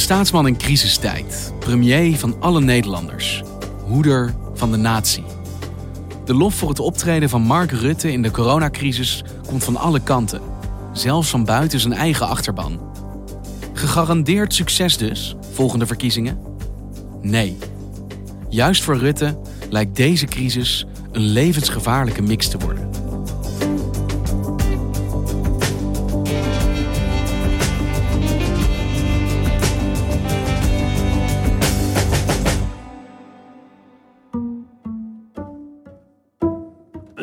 Staatsman in crisistijd, premier van alle Nederlanders, hoeder van de natie. De lof voor het optreden van Mark Rutte in de coronacrisis komt van alle kanten, zelfs van buiten zijn eigen achterban. Gegarandeerd succes dus, volgende verkiezingen? Nee. Juist voor Rutte lijkt deze crisis een levensgevaarlijke mix te worden.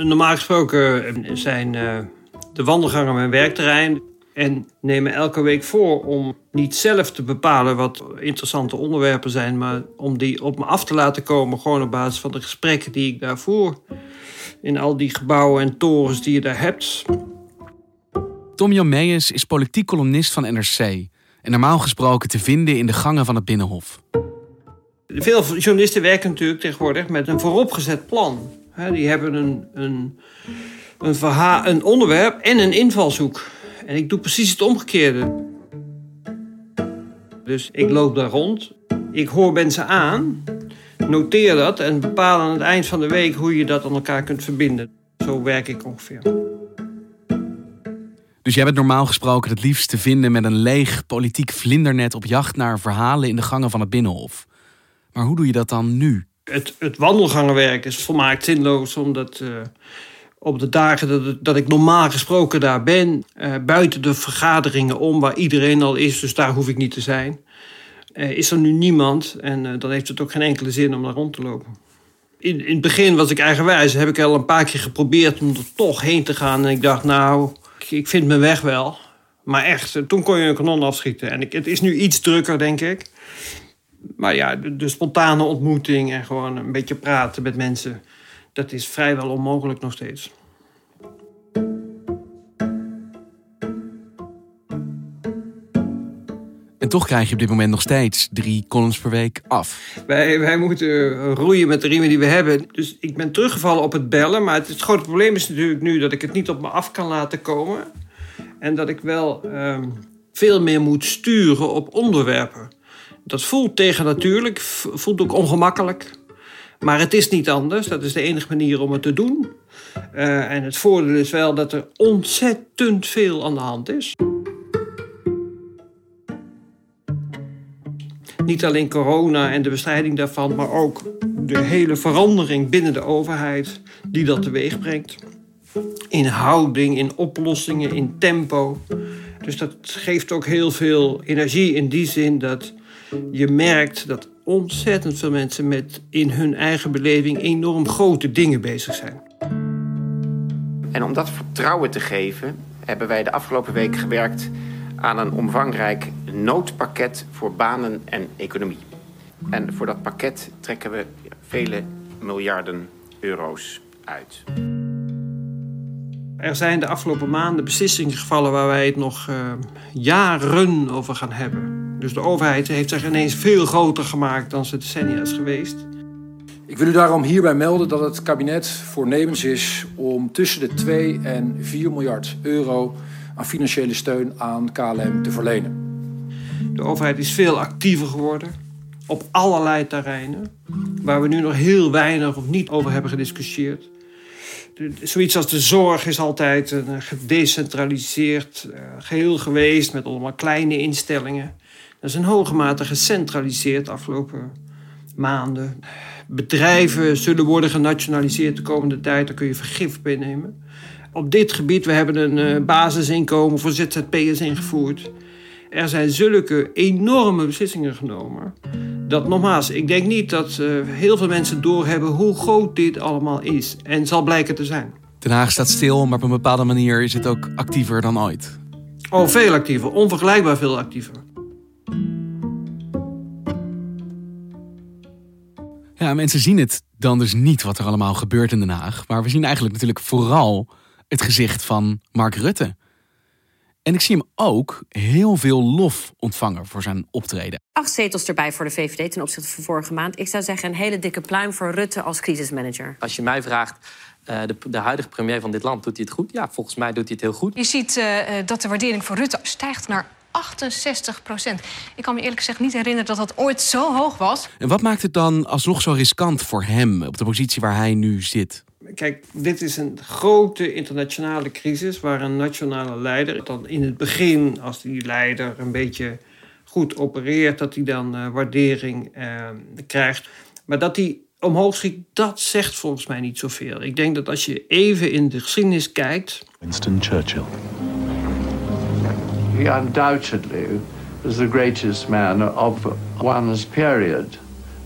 Normaal gesproken zijn uh, de wandelgangen mijn werkterrein. En nemen elke week voor om niet zelf te bepalen wat interessante onderwerpen zijn, maar om die op me af te laten komen, gewoon op basis van de gesprekken die ik daar voer. In al die gebouwen en torens die je daar hebt. Tom Jan Meijers is politiek columnist van NRC en normaal gesproken te vinden in de gangen van het Binnenhof. Veel journalisten werken natuurlijk tegenwoordig met een vooropgezet plan. Die hebben een, een, een, verhaal, een onderwerp en een invalshoek. En ik doe precies het omgekeerde. Dus ik loop daar rond, ik hoor mensen aan, noteer dat en bepaal aan het eind van de week hoe je dat aan elkaar kunt verbinden. Zo werk ik ongeveer. Dus jij bent normaal gesproken het liefst te vinden met een leeg politiek vlindernet op jacht naar verhalen in de gangen van het Binnenhof. Maar hoe doe je dat dan nu? Het, het wandelgangenwerk is volmaakt zinloos, omdat uh, op de dagen dat, ik normaal gesproken daar ben, uh, buiten de vergaderingen om waar iedereen al is, dus daar hoef ik niet te zijn, uh, is er nu niemand en dan heeft het ook geen enkele zin om daar rond te lopen. In, in het begin was ik eigenwijs, heb ik al een paar keer geprobeerd om er toch heen te gaan en ik dacht, nou, ik, ik vind mijn weg wel. Maar echt, toen kon je een kanon afschieten. En het is nu iets drukker, denk ik maar ja, de, spontane ontmoeting en gewoon een beetje praten met mensen, dat is vrijwel onmogelijk nog steeds. En toch krijg je op dit moment nog steeds drie columns per week af. Wij, wij moeten roeien met de riemen die we hebben. Dus ik ben teruggevallen op het bellen. Maar het, grote probleem is natuurlijk nu dat ik het niet op me af kan laten komen. En dat ik wel ehm, veel meer moet sturen op onderwerpen. Dat voelt tegennatuurlijk, voelt ook ongemakkelijk. Maar het is niet anders. Dat is de enige manier om het te doen. Uh, en het voordeel is wel dat er ontzettend veel aan de hand is. Niet alleen corona en de bestrijding daarvan, maar ook de hele verandering binnen de overheid die dat teweeg brengt. In houding, in oplossingen, in tempo. Dus dat geeft ook heel veel energie in die zin dat je merkt dat ontzettend veel mensen met in hun eigen beleving enorm grote dingen bezig zijn. En om dat vertrouwen te geven, hebben wij de afgelopen week gewerkt aan een omvangrijk noodpakket voor banen en economie. En voor dat pakket trekken we vele miljarden euro's uit. Er zijn de afgelopen maanden beslissingen gevallen waar wij het nog uh, jaren over gaan hebben. Dus de overheid heeft zich ineens veel groter gemaakt dan ze decennia is geweest. Ik wil u daarom hierbij melden dat het kabinet voornemens is om tussen de 2 en 4 miljard euro aan financiële steun aan KLM te verlenen. De overheid is veel actiever geworden op allerlei terreinen waar we nu nog heel weinig of niet over hebben gediscussieerd. Zoiets als de zorg is altijd een gedecentraliseerd eh, geheel geweest met allemaal kleine instellingen. Is in hoge mate gecentraliseerd de afgelopen maanden. Bedrijven zullen worden genationaliseerd de komende tijd. Daar kun je vergif bij nemen. Op dit gebied, we hebben een uh, basisinkomen voor ZZP'ers ingevoerd. Er zijn zulke enorme beslissingen genomen. Dat nogmaals, ik denk niet dat uh, heel veel mensen doorhebben hoe groot dit allemaal is. En zal blijken te zijn. Den Haag staat stil, maar op een bepaalde manier is het ook actiever dan ooit. Oh, veel actiever. Onvergelijkbaar veel actiever. Ja, mensen zien het dan dus niet wat er allemaal gebeurt in Den Haag. Maar we zien eigenlijk natuurlijk vooral het gezicht van Mark Rutte. En ik zie hem ook heel veel lof ontvangen voor zijn optreden. Acht zetels erbij voor de VVD ten opzichte van vorige maand. Ik zou zeggen een hele dikke pluim voor Rutte als crisismanager. Als je mij vraagt, uh, de, de, huidige premier van dit land, doet hij het goed? Ja, volgens mij doet hij het heel goed. Je ziet uh, dat de waardering voor Rutte stijgt naar 68 procent. Ik kan me eerlijk gezegd niet herinneren dat dat ooit zo hoog was. En wat maakt het dan alsnog zo riskant voor hem op de positie waar hij nu zit? Kijk, dit is een grote internationale crisis waar een nationale leider dan in het begin, als die leider een beetje goed opereert, dat hij dan uh, waardering uh, krijgt. Maar dat hij omhoog schiet, dat zegt volgens mij niet zoveel. Ik denk dat als je even in de geschiedenis kijkt. Winston Churchill. He undoubtedly was the greatest man of one's period,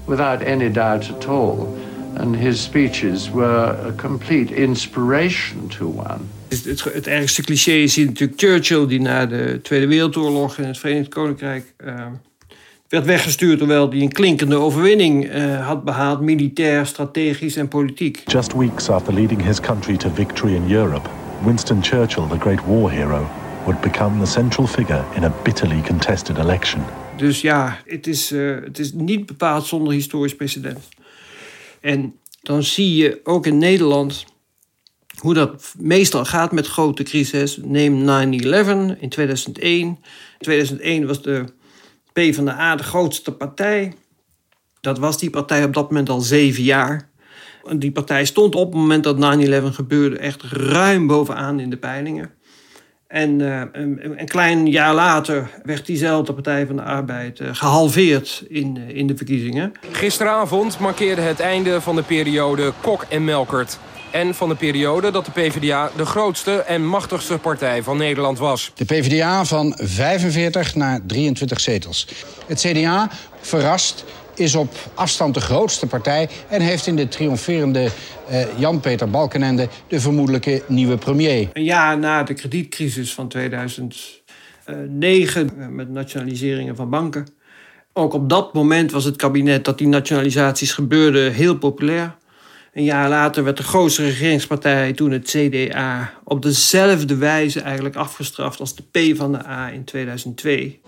without any doubt at all. And his speeches were a complete inspiration to one. Het, het, het ergste cliché is hier natuurlijk Churchill, die na de Tweede Wereldoorlog in het Verenigd Koninkrijk uh, werd weggestuurd, terwijl hij een klinkende overwinning uh, had behaald, militair, strategisch en politiek. Just weeks after leading his country to victory in Europe, Winston Churchill, the great war hero, would become the central figure in a bitterly contested election. Dus ja, het is, uh, het is niet bepaald zonder historisch precedent. En dan zie je ook in Nederland hoe dat meestal gaat met grote crises. Neem 9-11 in 2001. In 2001 was de PvdA de grootste partij. Dat was die partij op dat moment al zeven jaar. Die partij stond op het moment dat 9-11 gebeurde echt ruim bovenaan in de peilingen. En uh, een, een, klein jaar later werd diezelfde Partij van de Arbeid uh, gehalveerd in, uh, in de verkiezingen. Gisteravond markeerde het einde van de periode Kok en Melkert. En van de periode dat de PvdA de grootste en machtigste partij van Nederland was. De PvdA van 45 naar 23 zetels. Het CDA verrast is op afstand de grootste partij... en heeft in de triomferende uh, Jan-Peter Balkenende de vermoedelijke nieuwe premier. Een jaar na de kredietcrisis van 2009 uh, met nationaliseringen van banken. Ook op dat moment was het kabinet dat die nationalisaties gebeurden heel populair. Een jaar later werd de grootste regeringspartij, toen het CDA, op dezelfde wijze eigenlijk afgestraft als de P van de A in 2002.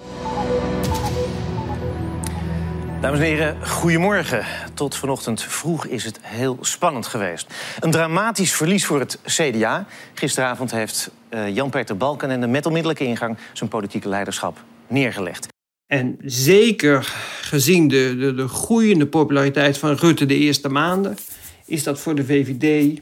Dames en heren, goedemorgen. Tot vanochtend vroeg is het heel spannend geweest. Een dramatisch verlies voor het CDA. Gisteravond heeft uh, Jan-Peter Balkenende met onmiddellijke ingang zijn politieke leiderschap neergelegd. En zeker gezien de, de, de groeiende populariteit van Rutte de eerste maanden, is dat voor de VVD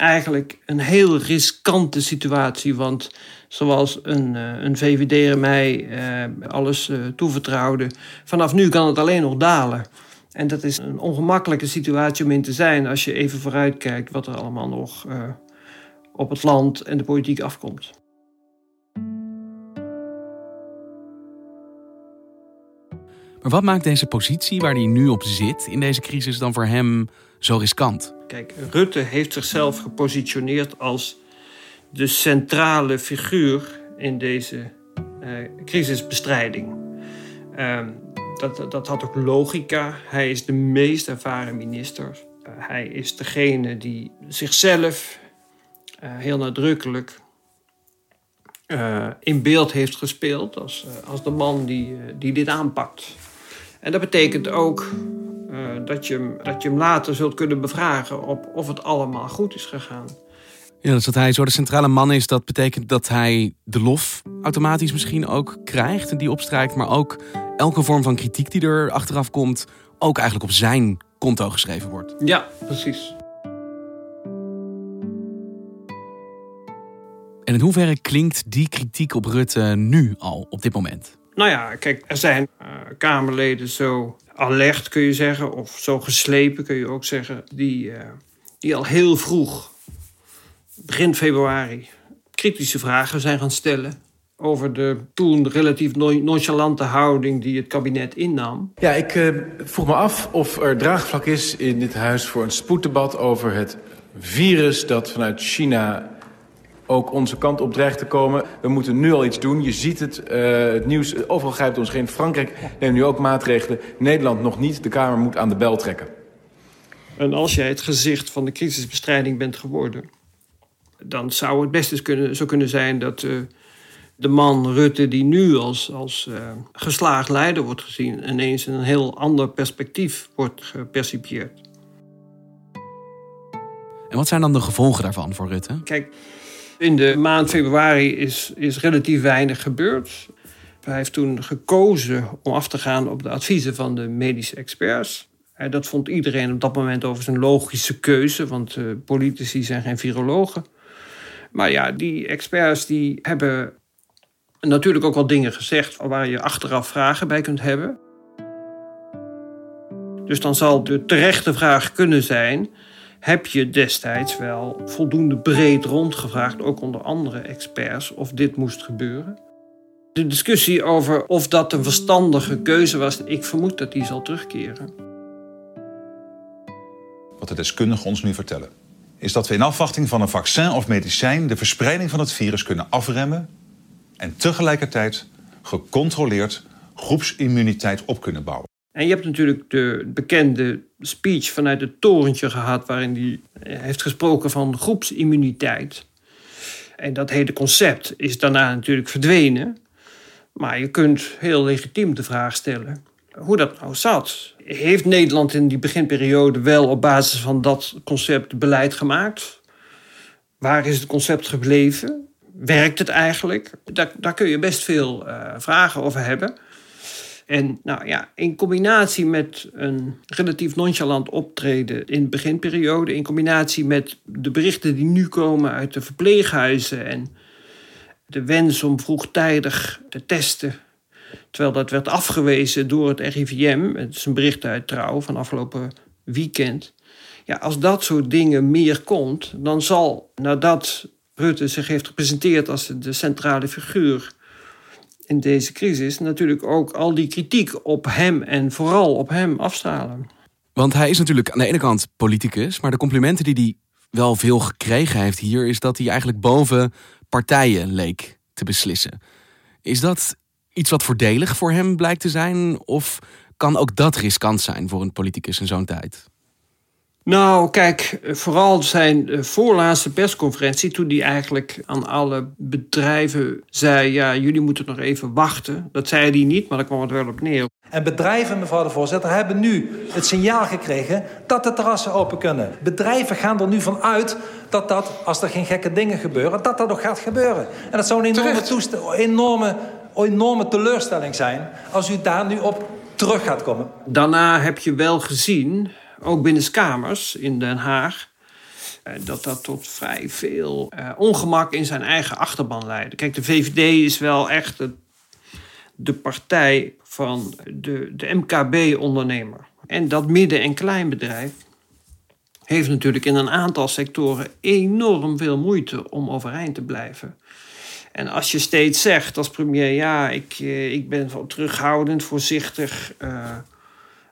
eigenlijk een heel riskante situatie. Want zoals een, een VVD'er mij eh, alles uh, toevertrouwde, vanaf nu kan het alleen nog dalen. En dat is een ongemakkelijke situatie om in te zijn als je even vooruitkijkt wat er allemaal nog op het land en de politiek afkomt. Maar wat maakt deze positie waar hij nu op zit in deze crisis dan voor hem zo riskant? Kijk, Rutte heeft zichzelf gepositioneerd als de centrale figuur in deze uh, crisisbestrijding. Uh, dat, dat had ook logica. Hij is de meest ervaren minister. Uh, hij is degene die zichzelf uh, heel nadrukkelijk in beeld heeft gespeeld als, als de man die, die dit aanpakt. En dat betekent ook dat, je hem, dat je hem later zult kunnen bevragen op of het allemaal goed is gegaan. Ja, dus dat hij zo de centrale man is, dat betekent dat hij de lof automatisch misschien ook krijgt en die opstrijkt, maar ook elke vorm van kritiek die er achteraf komt, ook eigenlijk op zijn konto geschreven wordt. Ja, precies. En in hoeverre klinkt die kritiek op Rutte nu al op dit moment? Nou ja, kijk, er zijn uh, Kamerleden zo alert, kun je zeggen, of zo geslepen, kun je ook zeggen, die, uh, die al heel vroeg begin februari kritische vragen zijn gaan stellen over de toen relatief nonchalante houding die het kabinet innam. Ja, ik uh, vroeg me af of er draagvlak is in dit huis voor een spoeddebat over het virus dat vanuit China ook onze kant op dreigt te komen. We moeten nu al iets doen. Je ziet het, uh, het nieuws, overal grijpt ons geen. Frankrijk neemt nu ook maatregelen. Nederland nog niet. De Kamer moet aan de bel trekken. En als jij het gezicht van de crisisbestrijding bent geworden... dan zou het best eens kunnen, zo kunnen zijn dat uh, de man Rutte... die nu als, als uh, geslaagd leider wordt gezien... ineens in een heel ander perspectief wordt gepercipieerd. En wat zijn dan de gevolgen daarvan voor Rutte? Kijk, in de maand februari is, is relatief weinig gebeurd. Hij heeft toen gekozen om af te gaan op de adviezen van de medische experts. Dat vond iedereen op dat moment over zijn logische keuze, want uh, politici zijn geen virologen. Maar ja, die experts die hebben natuurlijk ook wel dingen gezegd waar je achteraf vragen bij kunt hebben. Dus dan zal de terechte vraag kunnen zijn: heb je destijds wel voldoende breed rondgevraagd, ook onder andere experts, of dit moest gebeuren? De discussie over of dat een verstandige keuze was, ik vermoed dat die zal terugkeren. Wat de deskundigen ons nu vertellen, is dat we in afwachting van een vaccin of medicijn de verspreiding van het virus kunnen afremmen en tegelijkertijd gecontroleerd groepsimmuniteit op kunnen bouwen. En je hebt natuurlijk de bekende speech vanuit het torentje gehad, waarin hij heeft gesproken van groepsimmuniteit. En dat hele concept is daarna natuurlijk verdwenen. Maar je kunt heel legitiem de vraag stellen hoe dat nou zat. Heeft Nederland in die beginperiode wel op basis van dat concept beleid gemaakt? Waar is het concept gebleven? Werkt het eigenlijk? Daar, kun je best veel uh, vragen over hebben. En nou ja, in combinatie met een relatief nonchalant optreden in de beginperiode, in combinatie met de berichten die nu komen uit de verpleeghuizen en de wens om vroegtijdig te testen, terwijl dat werd afgewezen door het RIVM, het is een bericht uit Trouw van afgelopen weekend. Ja, als dat soort dingen meer komt, dan zal nadat Rutte zich heeft gepresenteerd als de centrale figuur in deze crisis natuurlijk ook al die kritiek op hem en vooral op hem afstralen. Want hij is natuurlijk aan de ene kant politicus, maar de complimenten die hij wel veel gekregen heeft hier, is dat hij eigenlijk boven partijen leek te beslissen. Is dat iets wat voordelig voor hem blijkt te zijn? Of kan ook dat riskant zijn voor een politicus in zo'n tijd? Nou, kijk, vooral zijn eh, voorlaatste persconferentie, toen hij eigenlijk aan alle bedrijven zei: ja, jullie moeten nog even wachten. Dat zei hij niet, maar daar kwam het wel op neer. En bedrijven, mevrouw de voorzitter, hebben nu het signaal gekregen dat de terrassen open kunnen. Bedrijven gaan er nu van uit dat dat, als er geen gekke dingen gebeuren, dat dat ook gaat gebeuren. En dat zou een enorme, enorme, enorme teleurstelling zijn als u daar nu op terug gaat komen. Daarna heb je wel gezien ook binnenskamers in Den Haag, eh, dat dat tot vrij veel uh, ongemak in zijn eigen achterban leidde. Kijk, de VVD is wel echt de, de partij van de, de MKB-ondernemer. En dat midden- en kleinbedrijf heeft natuurlijk in een aantal sectoren enorm veel moeite om overeind te blijven. En als je steeds zegt als premier, ja, ik, eh, ik ben wel terughoudend, voorzichtig.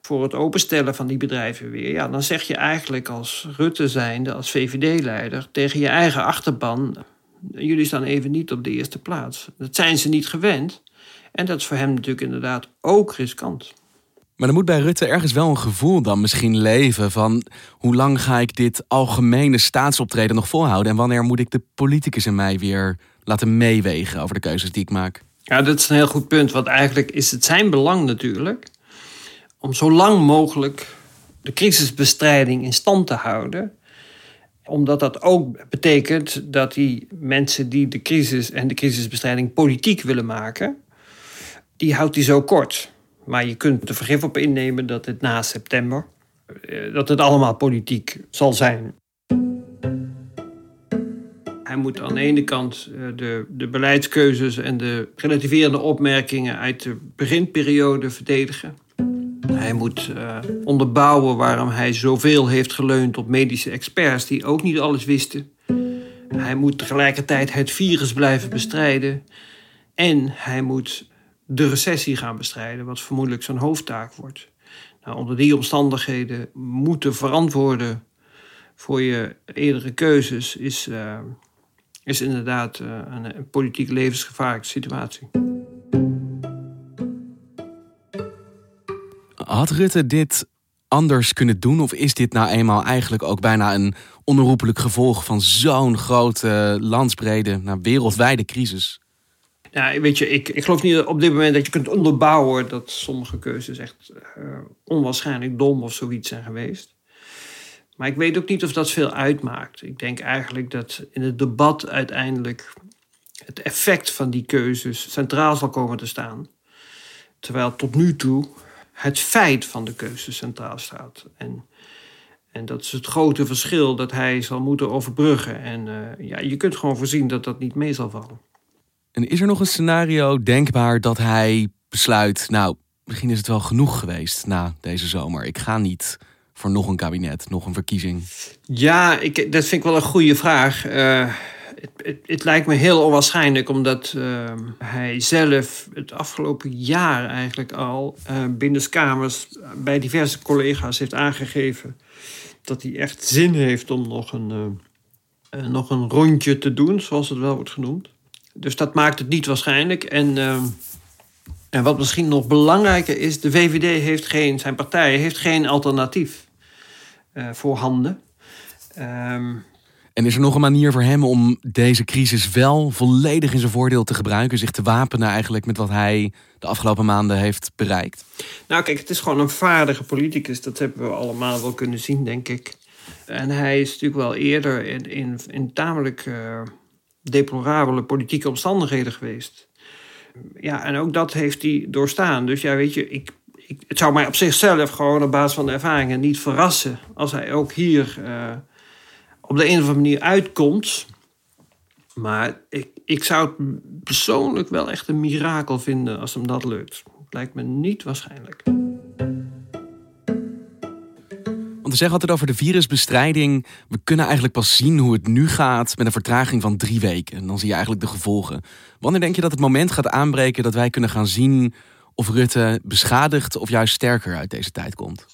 Voor het openstellen van die bedrijven weer. Ja, dan zeg je eigenlijk als Rutte zijnde, als VVD-leider, tegen je eigen achterban: jullie staan even niet op de eerste plaats. Dat zijn ze niet gewend. En dat is voor hem natuurlijk inderdaad ook riskant. Maar er moet bij Rutte ergens wel een gevoel dan misschien leven van hoe lang ga ik dit algemene staatsoptreden nog volhouden en wanneer moet ik de politicus in mij weer laten meewegen over de keuzes die ik maak. Ja, dat is een heel goed punt, want eigenlijk is het zijn belang natuurlijk om zo lang mogelijk de crisisbestrijding in stand te houden. Omdat dat ook betekent dat die mensen die de crisis en de crisisbestrijding politiek willen maken, die houdt hij zo kort. Maar je kunt er vergif op innemen dat het na september, eh, dat het allemaal politiek zal zijn. Hij moet aan de ene kant eh, de, de beleidskeuzes en de relativerende opmerkingen uit de beginperiode verdedigen. Hij moet uh, onderbouwen waarom hij zoveel heeft geleund op medische experts die ook niet alles wisten. Hij moet tegelijkertijd het virus blijven bestrijden. En hij moet de recessie gaan bestrijden, wat vermoedelijk zijn hoofdtaak wordt. Nou, onder die omstandigheden moeten verantwoorden voor je eerdere keuzes is, uh, is inderdaad uh, een, een politiek levensgevaarlijke situatie. Had Rutte dit anders kunnen doen? Of is dit nou eenmaal eigenlijk ook bijna een onherroepelijk gevolg van zo'n grote landsbrede, nou, wereldwijde crisis? Ja, weet je, ik, ik geloof niet op dit moment dat je kunt onderbouwen dat sommige keuzes echt uh, onwaarschijnlijk dom of zoiets zijn geweest. Maar ik weet ook niet of dat veel uitmaakt. Ik denk eigenlijk dat in het debat uiteindelijk het effect van die keuzes centraal zal komen te staan. Terwijl tot nu toe het feit van de keuze centraal staat. En, en dat is het grote verschil dat hij zal moeten overbruggen. En uh, ja, je kunt gewoon voorzien dat dat niet mee zal vallen. En is er nog een scenario denkbaar dat hij besluit... nou, misschien is het wel genoeg geweest na deze zomer. Ik ga niet voor nog een kabinet, nog een verkiezing. Ja, ik, dat vind ik wel een goede vraag. Uh, het, het, lijkt me heel onwaarschijnlijk, omdat uh, hij zelf het afgelopen jaar eigenlijk al uh, binnenskamers bij diverse collega's heeft aangegeven dat hij echt zin heeft om nog een, uh, nog een rondje te doen, zoals het wel wordt genoemd. Dus dat maakt het niet waarschijnlijk. En, en wat misschien nog belangrijker is, de VVD heeft geen, zijn partij heeft geen alternatief voorhanden. Um, en is er nog een manier voor hem om deze crisis wel volledig in zijn voordeel te gebruiken, zich te wapenen eigenlijk met wat hij de afgelopen maanden heeft bereikt? Nou, kijk, het is gewoon een vaardige politicus. Dat hebben we allemaal wel kunnen zien, denk ik. En hij is natuurlijk wel eerder in, in, in tamelijk uh, deplorabele politieke omstandigheden geweest. Ja, en ook dat heeft hij doorstaan. Dus ja, weet je, ik, ik, het zou mij op zichzelf gewoon op basis van de ervaringen niet verrassen als hij ook hier. Uh, op de een of andere manier uitkomt. Maar ik, ik zou het persoonlijk wel echt een mirakel vinden als hem dat lukt. Lijkt me niet waarschijnlijk. Want we zeggen altijd over de virusbestrijding. We kunnen eigenlijk pas zien hoe het nu gaat met een vertraging van drie weken. En dan zie je eigenlijk de gevolgen. Wanneer denk je dat het moment gaat aanbreken dat wij kunnen gaan zien of Rutte beschadigd of juist sterker uit deze tijd komt?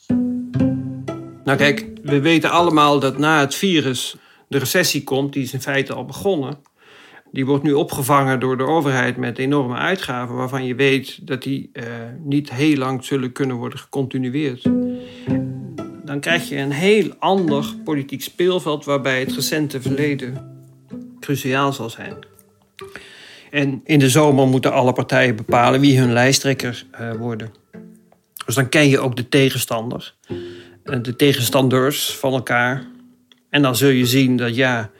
Nou kijk, we weten allemaal dat na het virus de recessie komt. Die is in feite al begonnen. Die wordt nu opgevangen door de overheid met enorme uitgaven... waarvan je weet dat die uh, niet heel lang zullen kunnen worden gecontinueerd. Dan krijg je een heel ander politiek speelveld... waarbij het recente verleden cruciaal zal zijn. En in de zomer moeten alle partijen bepalen wie hun lijsttrekker uh, worden. Dus dan ken je ook de tegenstander de tegenstanders van elkaar. En dan zul je zien dat ja,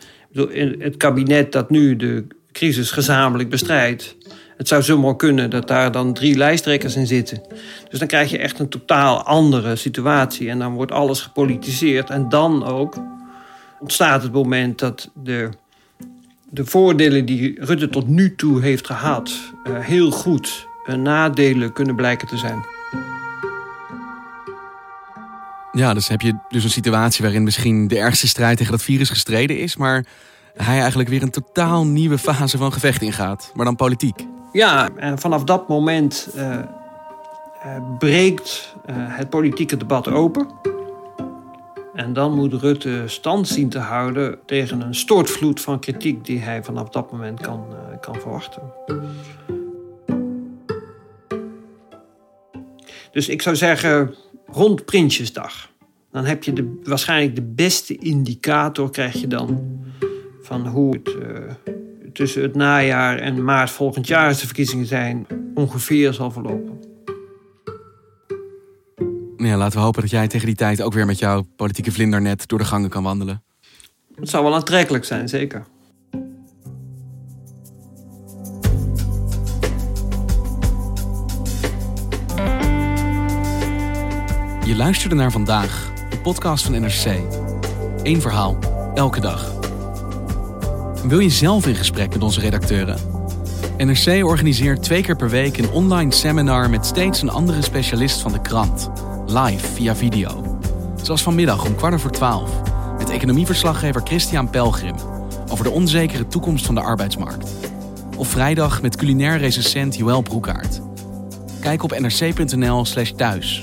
het kabinet dat nu de crisis gezamenlijk bestrijdt. Het zou zomaar kunnen dat daar dan drie lijsttrekkers in zitten. Dus dan krijg je echt een totaal andere situatie. En dan wordt alles gepolitiseerd. En dan ook ontstaat het moment dat de, de voordelen die Rutte tot nu toe heeft gehad... Uh, heel goed uh, nadelen kunnen blijken te zijn. Ja, dus heb je dus een situatie waarin misschien de ergste strijd tegen dat virus gestreden is, maar hij eigenlijk weer een totaal nieuwe fase van gevecht ingaat, maar dan politiek. Ja, en vanaf dat moment uh, uh, breekt uh, het politieke debat open. En dan moet Rutte stand zien te houden tegen een stortvloed van kritiek die hij vanaf dat moment kan, kan verwachten. Dus ik zou zeggen, rond Prinsjesdag. Dan heb je de, waarschijnlijk de beste indicator krijg je dan van hoe het uh, tussen het najaar en maart volgend jaar als de verkiezingen zijn ongeveer zal verlopen. Ja, laten we hopen dat jij tegen die tijd ook weer met jouw politieke vlindernet door de gangen kan wandelen. Het zou wel aantrekkelijk zijn, zeker. Luisterde naar vandaag, de podcast van NRC. Eén verhaal, elke dag. Wil je zelf in gesprek met onze redacteuren? NRC organiseert twee keer per week een online seminar met steeds een andere specialist van de krant. Live via video. Zoals vanmiddag om kwart over twaalf met economieverslaggever Christian Pelgrim over de onzekere toekomst van de arbeidsmarkt. Of vrijdag met culinair recensent Joël Broekaert. Kijk op nrc.nl/slash thuis.